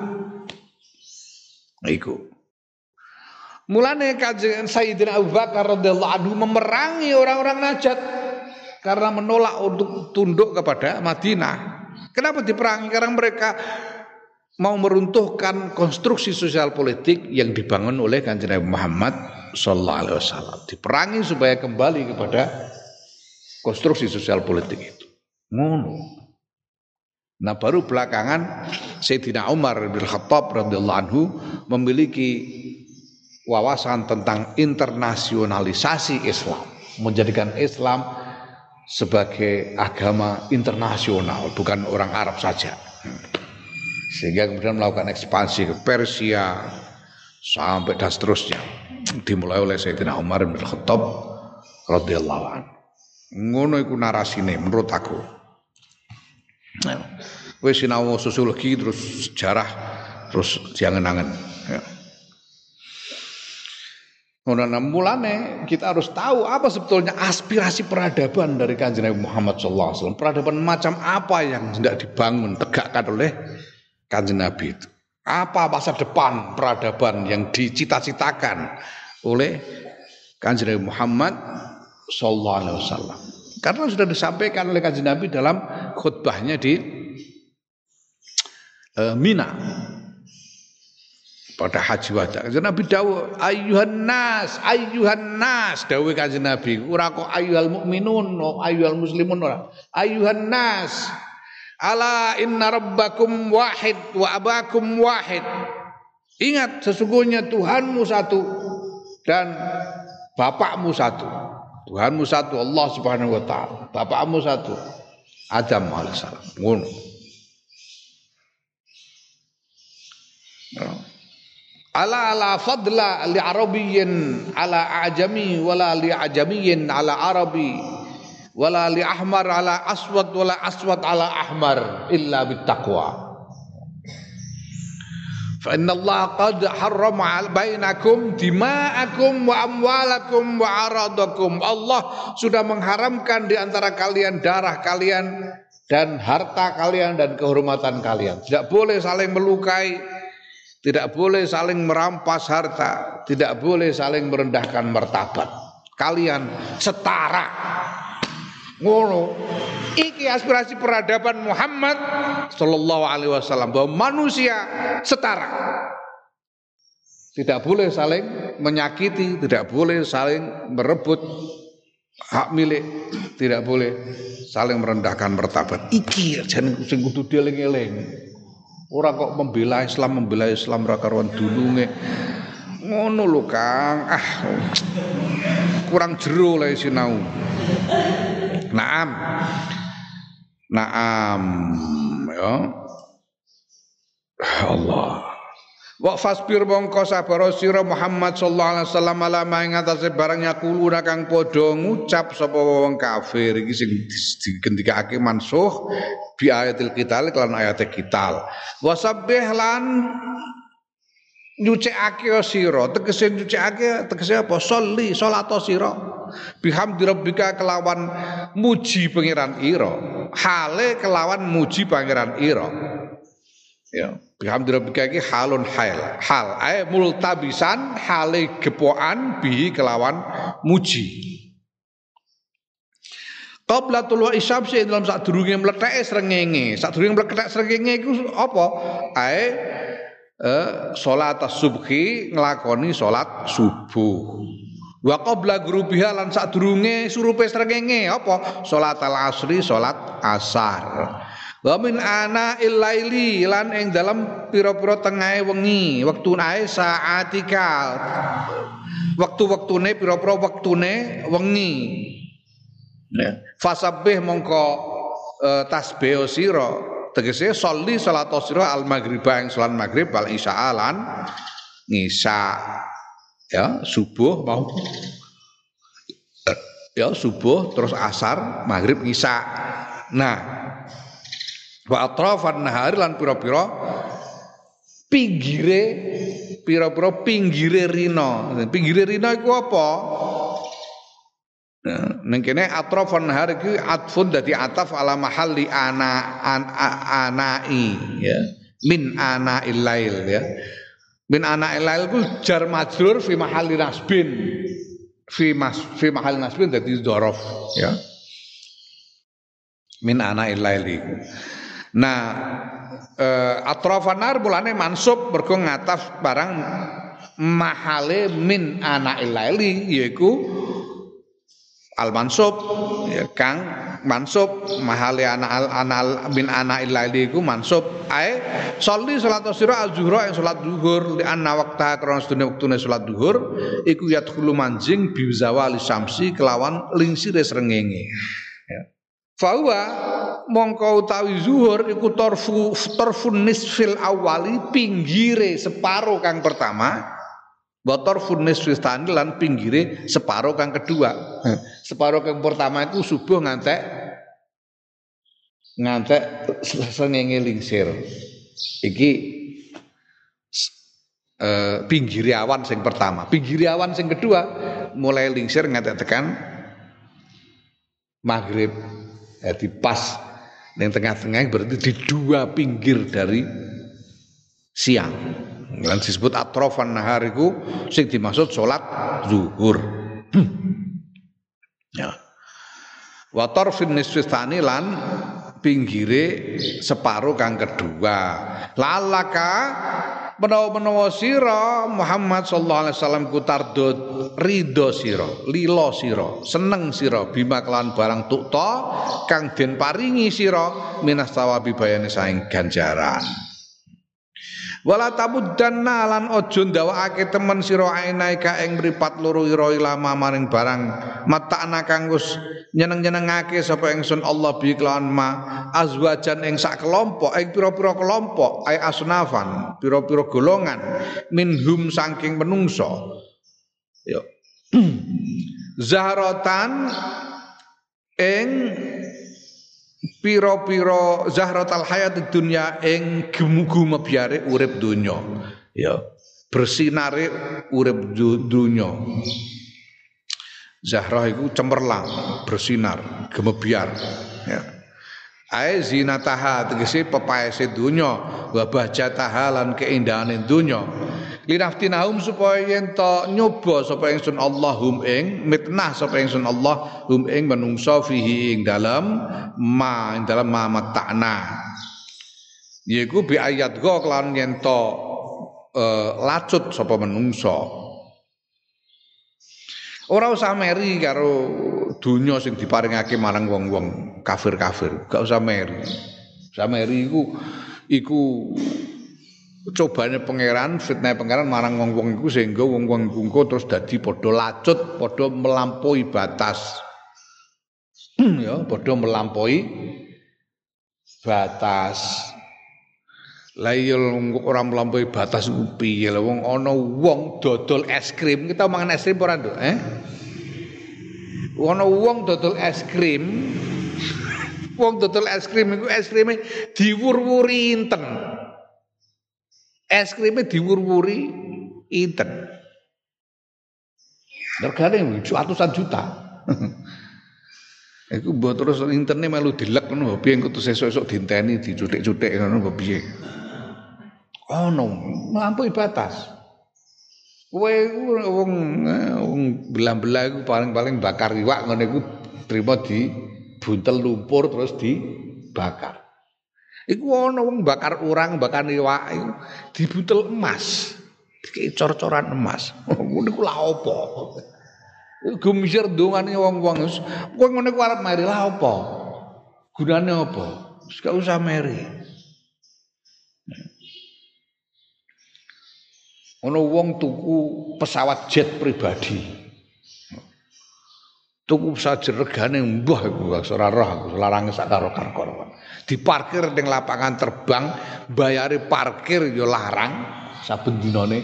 Itu. Mulane kajian Sayyidina Abu Bakar radhiyallahu anhu memerangi orang-orang Najat karena menolak untuk tunduk kepada Madinah. Kenapa diperangi? Karena mereka mau meruntuhkan konstruksi sosial politik yang dibangun oleh Kanjeng Nabi Muhammad sallallahu alaihi wasallam. Diperangi supaya kembali kepada konstruksi sosial politik itu. Ngono. Nah baru belakangan Sayyidina Umar bin Khattab radhiyallahu anhu memiliki wawasan tentang internasionalisasi Islam, menjadikan Islam sebagai agama internasional, bukan orang Arab saja. Sehingga kemudian melakukan ekspansi ke Persia sampai dan seterusnya. Dimulai oleh Sayyidina Umar bin Khattab radhiyallahu anhu. Ngono iku narasine menurut aku. Nah, wis sinau sosiologi terus sejarah terus jangan-angan ya. Nah, mulane kita harus tahu apa sebetulnya aspirasi peradaban dari kanjeng Nabi Muhammad SAW. Peradaban macam apa yang hendak dibangun, tegakkan oleh kanjeng Nabi itu. Apa masa depan peradaban yang dicita-citakan oleh kanjeng Nabi Muhammad SAW. Karena sudah disampaikan oleh kanjeng Nabi dalam khutbahnya di uh, Mina pada haji wada. Kanjeng Nabi dawuh ayuhan nas, ayuhan nas dawuh kanjeng Nabi. Ora kok ayyuhal mukminun, ayyuhal muslimun ora. Ayuhan nas. Ala inna rabbakum wahid wa abakum wahid. Ingat sesungguhnya Tuhanmu satu, dan bapakmu satu. Tuhanmu satu Allah Subhanahu wa taala. Bapakmu satu. Adam alaihissalam. Ngono. Ala ala fadla li arabiyyin ala ajami wala li ajamiyyin ala arabi wala li ahmar ala aswad wala aswad ala ahmar illa bittaqwa. Fa inna Allah qad harrama bainakum dima'akum wa amwalakum wa aradakum. Allah sudah mengharamkan di antara kalian darah kalian dan harta kalian dan kehormatan kalian. Tidak boleh saling melukai, tidak boleh saling merampas harta, tidak boleh saling merendahkan martabat. Kalian setara. Ngono. Iki aspirasi peradaban Muhammad Sallallahu Alaihi Wasallam bahwa manusia setara. Tidak boleh saling menyakiti, tidak boleh saling merebut hak milik, tidak boleh saling merendahkan martabat. Iki jan sing kudu dieling-eling. Ora kok membela Islam, membela Islam ra karuan dulunge. Ngono lho Kang. Ah. Kurang jero le sinau. Naam. Naam ya. Allah. Wa fasbir mongko sabar sira Muhammad sallallahu alaihi wasallam ala ing atase barang yakulu kang padha ngucap sapa wong kafir. Iki sing digendikake mansuh bi ayatil qital kelan ayat qital. Wa sabbih lan nyucikake sira. Tegese nyucikake tegese apa? Sholli salat sira. Bihamdi rabbika kelawan muji pangeran ira. Hale kelawan muji pangeran ira ya bihamdi rabbika iki halun hal hal ae multabisan hale gepokan bihi kelawan muji Qabla tulu isyamsi dalam sak durunge mletheke srengenge. Sak durunge mlethek srengenge iku apa? Ae eh, salat subhi nglakoni salat subuh. Wa qabla grubiha lan sadurunge surupe srengenge apa? Salat al-asri, salat asar. Wa min ana ilaili lan ing dalam pira-pira tengahe wengi, wektu ae saatika. Waktu-wektune pira-pira wektune wengi. Ya. Fasabbih mongko uh, tasbih sira tegese sholli salat sira al maghriba ing salat maghrib wal isya lan ngisa ya subuh mau ya subuh terus asar maghrib ngisa nah wa atrafan nahar lan pira-pira pinggire pira-pira pinggire rino pinggire rino iku apa? Nah, neng kene atrafan nahar iki atfun dadi ataf ala mahalli ana an, anai ya. Min ana ilail ya. Min ana ilail ku jar majrur fi mahalli nasbin. Fi mas fi mahalli nasbin dadi dzaraf ya. Min ana ilail iku nah eh, atrafan nahar mulane mansub mergo ngataf barang mahale min ana ilaili yaiku al mansub ya kang mansub mahali ana al anal bin ana ilaili iku mansub. Ae sholli salat sira al zuhra ing salat zuhur li anna waqta krana sedune wektune salat zuhur iku yadkhulu manjing bi zawali samsi kelawan lingsire srengenge Fawa mongko utawi zuhur iku torfu torfun nisfil awali pinggire separo kang pertama Botor funis fistani lan pinggire separuh kang kedua. Separuh kang pertama itu subuh ngantek ngantek sengenge lingsir. Iki eh, pinggir awan sing pertama. Pinggir awan sing kedua mulai lingsir ngantek tekan maghrib. Jadi pas yang tengah-tengah berarti di dua pinggir dari siang. Lan disebut atrofan nahar iku sing dimaksud salat zuhur. Hmm. Ya. Wa tarfin nisfistani lan pinggire separuh kang kedua. Lalaka menawa-menawa sira Muhammad sallallahu alaihi wasallam ku tardut ridho sira, lilo sira, seneng sira bima kelan barang tukta kang den paringi sira minas tawabi bayane saing ganjaran. Wala tamuddanna lan aja ndawakake temen sira ainai ka ing mripat loro ira lama maring barang. Mata'na kang wis nyeneng-nyenengake sapa ingsun Allah bi kelawan ma azwajan ing sak kelompok ing pira-pira kelompok ay asnafan pira-pira golongan minhum saking menungso yo. Zahratan ing piro-piro zahratal hayat dunya ing gemu mebyare urip dunya ya bersinare urip dunya Zahrah itu cemerlang, bersinar, gemebiar ya. Ae zinataha tegese pepaese dunya wa bahjataha lan keindahane dunya linaftinahum supaya yen to nyoba sapa ingsun Allahum ing mitnah sapa ingsun Allah hum ing menungso fihi ing dalam ma ing dalam ma matana yaiku bi ayat go kelawan yen to uh, lacut sapa menungso. Ora usah meri karo dunya sing diparingake marang wong-wong kafir-kafir, gak usah meri. Usah meri iku iku cobane pangeran fitnah pangeran marang wong-wong iku sehingga wong-wong iku terus dadi padha lacut padha melampaui batas. Ya padha melampaui batas. Layul iya ora melampaui batas piye? Lho wong ana wong dodol es krim. Kita mangan es krim ora nduk? Eh? Ana wong dodol es krim. Wong dodol es krim iku es krime diwur-wuri inten es krimnya diwur-wuri inten. Regane ratusan juta. Iku mbok terus interne melu dilek ngono piye engko terus esuk-esuk dinteni dicutik-cutik ngono piye. Ono melampaui batas. Kowe wong eh, wong belah-belah iku paling-paling bakar iwak ngono iku trimo di buntel lumpur terus dibakar. Iku ana wong bakar urang, bakar iwak iku dibutel emas. Dikei cor-coran emas. Ngono iku lha apa? Iku misir dongane wong-wong. Kowe ngene ku arep mari lha apa? Gunane apa? Wis gak usah meri. Ono wong tuku pesawat jet pribadi. tuku saja regane mbah iku ora roh aku larange sak karo karo diparkir ning lapangan terbang bayari parkir ya larang. Saben dinane.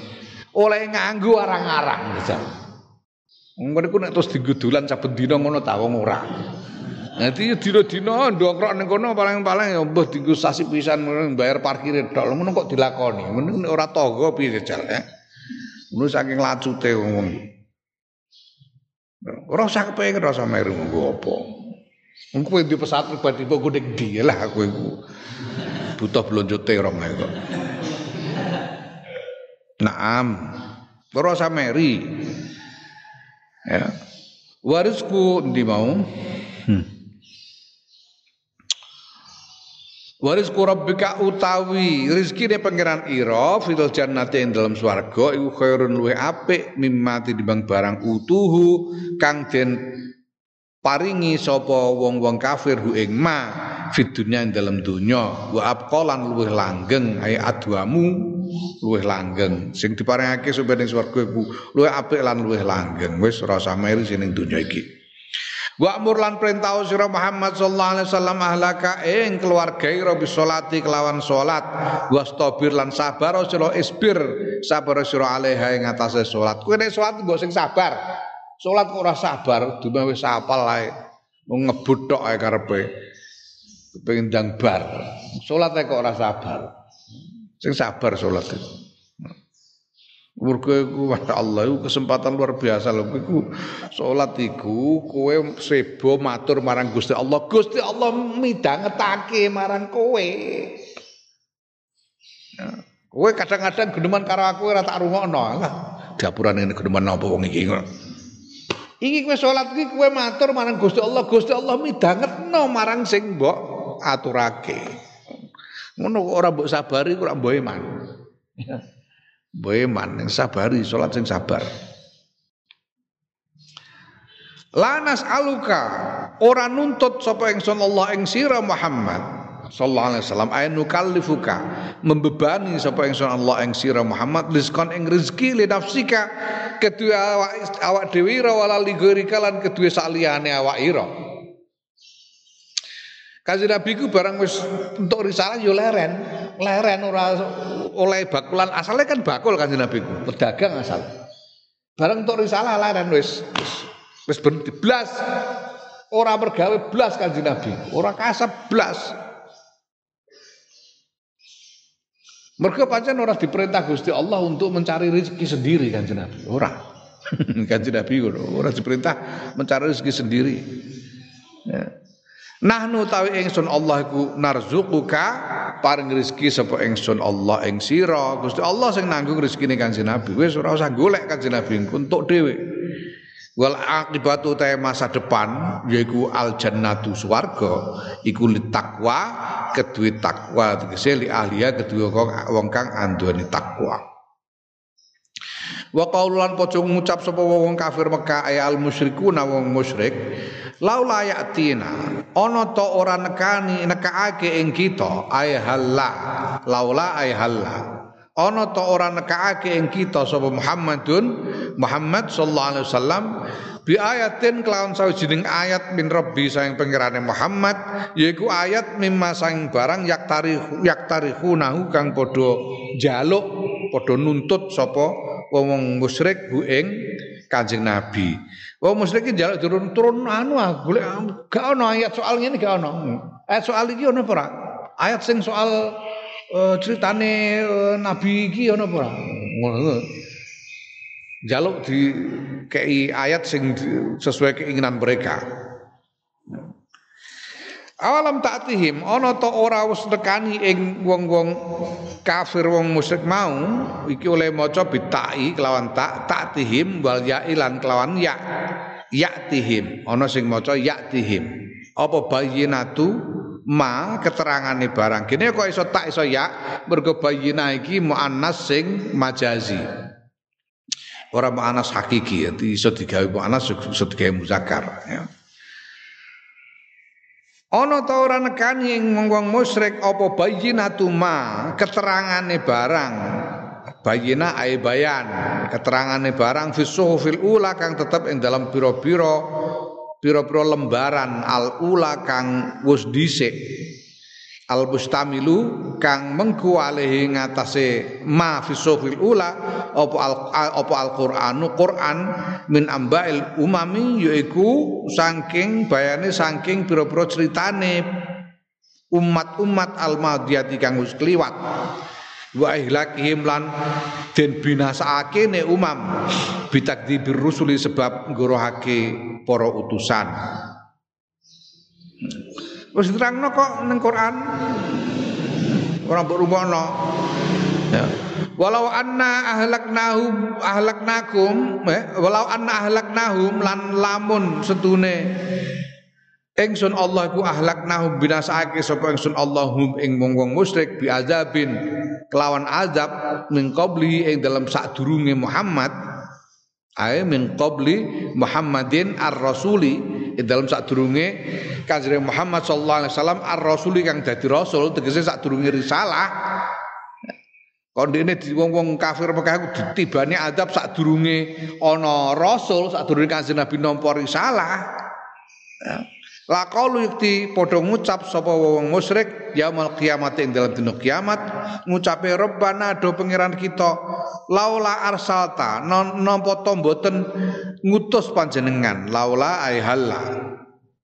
Oleh nganggo arang-arang ngono iku nek terus digudulan saben dina ngono ta wong ora. Nanti dina-dina ndongkrok ning kono paling-paling ya mbah dienggo sasi pisan bayar parkir tok. Ngono kok dilakoni. Ngono ora tangga piye jajal eh? Ngono saking lacute wong. Ora usah kepengin ora usah meru nggo apa. Engko di pesawat pribadi kok ning ndi lah aku iku. Butuh blonjo terong ae kok. Naam. Ora usah meri. Ya. Warisku ndi mau? Hmm. Waris rabbika utawi rezeki pangeran ira fil jannati ing dalam swarga iku khairun luwe apik mimati dibang barang utuhu kang den paringi sapa wong-wong kafir hu ing ma fid dunya dalam dunya wa abqalan luweh langgeng ay adwamu luweh langgeng. Sing diparingake sapa ning swarga iku luweh apik lan luweh langgeng. Wis rasa meri sing dunya iki. Wa amur lan perintah sira Muhammad sallallahu alaihi wasallam ahlaka ing keluarga ira bisolati kelawan salat. Wastabir lan sabar sira isbir sabar sira alaiha ing atase salat. Nek salat mbok sing sabar salat kok ora sabar? Dume wis apal ae. Ngebut tok ae karepe. Kepengin ndang bar. Salat kok ora sabar? Sing sabar salat itu. Mergo iku Allah iku kesempatan luar biasa lho. Iku salat iku kowe sebo matur marang Gusti Allah. Gusti Allah midhangetake marang kowe. Ya. kowe kadang-kadang geneman karo aku ora tak rungokno. Dapurane geneman apa wong iki iki kowe salat iki kowe matur marang Gusti Allah. Gusti Allah midhangetno marang sing mbok aturake. Ngono ora mbok sabari ora mbok iman. Boeman yang sabari salat sing sabar. Lanas aluka ora nuntut sapa ingsun Allah ing sira Muhammad sallallahu alaihi wasallam. Ay nukallifuka membebani sapa ingsun Allah ing sira Muhammad rizqan ing rezeki li nafsika kedua awak awak dhewe ira ligorika lan kedua saliyane awak ira Kanjeng Nabi ku barang wis untuk risalah yo leren, leren ora oleh bakulan asalnya kan bakul Kanjeng Nabi ku, pedagang asal. Barang untuk risalah leren wis wis wis blas ora bergawe blas Kanjeng Nabi, ora kasep blas. Mereka pancen ora diperintah Gusti Allah untuk mencari rezeki sendiri Kanjeng Nabi, ora. Kanjeng Nabi ora diperintah mencari rezeki sendiri. Ya. Nahnu tawi ingsun Allah iku narzuquka paring rezeki sapa ingsun Allah ing sira. Gusti Allah sing nanggung rezekine Kanjeng Nabi. Wis ora usah golek Kanjeng Nabi untuk dhewe. Wal akibatu ta masa depan yaiku al jannatu swarga iku li takwa kedue takwa tegese li ahliya kedue wong kang anduweni takwa. Wa qaululan padha ngucap sapa wong kafir Mekah ay al musyrikuna wong musyrik laula yatina ana to ora nekani nekaake ing kita ay halla laula ay halla ana to ora nekaake ing kita sapa Muhammadun Muhammad sallallahu alaihi wasallam bi ayatin kelawan sawijining ayat min rabbi sayang pangerane Muhammad yaiku ayat mimma sang barang yak tarikh yak tarikhunahu kang padha jaluk padha nuntut sapa wong musyrik hu ing Kanjeng Nabi. Wong musyrik njaluk turun-turun anu ah golek gak ono ayat soal ngene gak ono. Ayat soal iki ono apa Ayat sing soal uh, ceritane uh, Nabi iki ono apa Ngono. Jaluk di kei ayat sing sesuai keinginan mereka. Awalam ta'tihim ana ta ora wis nekani ing wong-wong kafir wong musyrik mau iki oleh maca bitai kelawan tak ta'tihim wal ya'ilan kelawan ya ya'tihim ana sing maca ya'tihim apa bayyinatu ma keterangane barang kene kok iso tak iso ya mergo bayyinah iki muannas sing majazi. Ora muannas hakiki iso digawe muannas iso digawe muzakkar ya. Ana ta ora nekani wong musyrik apa bayyinatu ma keterangane barang? Bayina ai bayan keterangane barang fisuhufil ula kang tetep ing dalam pira-pira pira-pira lembaran al ula kang wis dhisik al mustamilu kang mengku alihi ngatasé ma fi sofil ula apa al apa al quranu quran min ambail umami yaiku saking bayane saking pira-pira critane umat-umat al madiyati kang wis kliwat wa ihlakihim lan den binasaake ne umam bitakdibir rusuli sebab ngorohake para utusan Wis diterangno kok ning Quran. Ora mbok rumono. Ya. Walau anna ahlaknahum ahlaknakum eh, walau anna ahlaknahum lan lamun setune ingsun Allah ku ahlaknahum binasake sapa ingsun Allahum ing wong-wong bi azabin kelawan azab min qabli ing dalam sadurunge Muhammad ae min qabli Muhammadin ar-rasuli ing dalam sadurunge Kanjeng Muhammad sallallahu alaihi wasallam ar-rasuli kang dadi rasul tegese sadurunge risalah Kondene di wong-wong kafir Mekah iku ditibani adab sadurunge ana rasul, sadurunge Kanjeng Nabi nampa risalah. Ya. La qaulu yukti padha ngucap sapa wong musyrik yaumul kiamat ing dalam dina kiamat ngucape Rabbana do pangeran kita laula arsalta nampa to mboten ngutus panjenengan laula ai halla.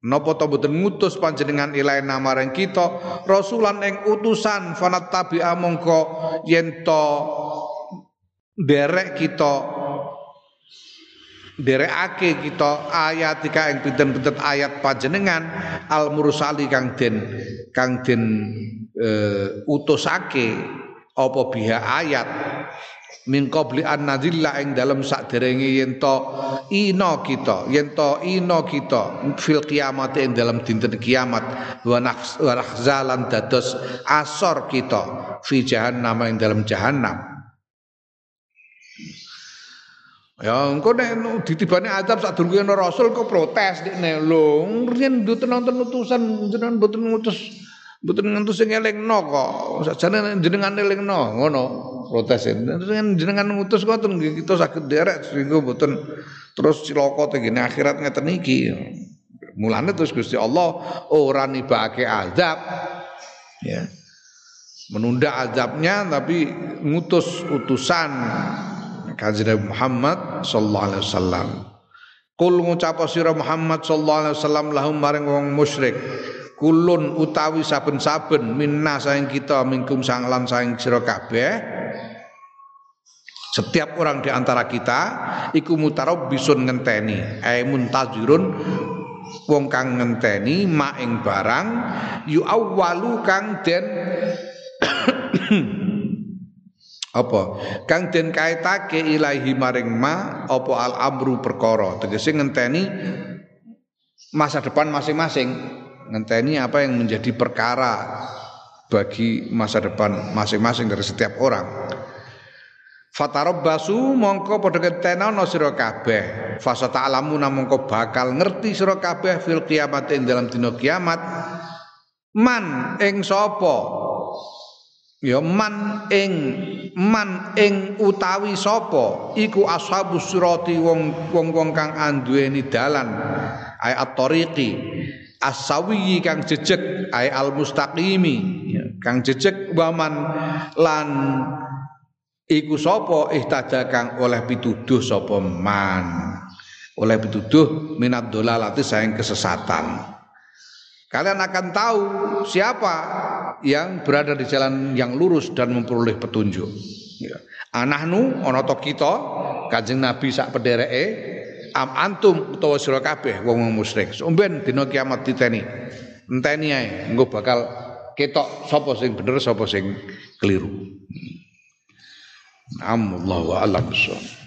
Napa to boten ngutus panjenengan ilaina maring kita rasulan ing utusan fanat tabi'a mongko yen to derek kita derekake kita ayat ing pinten-pinten ayat panjenengan al mursali kang den kang den uh, utusake apa biha ayat. Min qabli an nazilla ing dalam sakderenge yen to ina kita yen to kita fil kiamat ing dalam dinten kiamat. Wa dados asor kita fi jahannam ing dalam jahannam Ya engko nek ditibane adab sak durunge ana rasul kok protes dekne lho riyen mboten nonton utusan jenengan mboten ngutus Mboten ngentu sing elingno kok. Sakjane jenengan elingno ngono protes. Jenengan ngutus ngoten kita saged derek sehingga mboten terus cilaka tengene akhirat ngeten iki. Mulane terus Gusti Allah ora nibake azab. Ya. Menunda azabnya tapi ngutus utusan Kanjeng Muhammad sallallahu alaihi wasallam. Kul ngucap sira Muhammad sallallahu alaihi wasallam lahum maring wong musyrik kulun utawi saben-saben minna saing kita mingkum sanglan saing sira kabeh setiap orang di antara kita iku bisun ngenteni ai muntazirun wong kang ngenteni ma ing barang yu awwalu kang den apa kang den kaitake ilahi maring ma apa al amru perkara tegese ngenteni masa depan masing-masing ngenteni apa yang menjadi perkara bagi masa depan masing-masing dari setiap orang. Fatarabbasu mongko padha ketenono sira kabeh. Fasa ta'lamu mongko bakal ngerti sira kabeh fil kiamat ing dalam dina kiamat. Man ing sapa? Ya man ing man ing utawi sapa? Iku ashabus surati wong wong kang anduweni dalan. Ay at-tariqi asawi kang jejeg ay al mustaqimi ya, kang jejeg waman. Lan iku sapa? Ihtada kang oleh pituduh sapa man? Oleh pituduh minat dolalati sayang kesesatan. Kalian akan tahu siapa yang berada di jalan yang lurus dan memperoleh petunjuk ya. anahnu ana kita kanjeng nabi sak pedereke am antum utawa sira kabeh wong musyrik. Somben dina kiamat diteni. Enteni ae engko bakal ketok sapa sing bener sapa sing keliru. Allahu a'lam bishawab.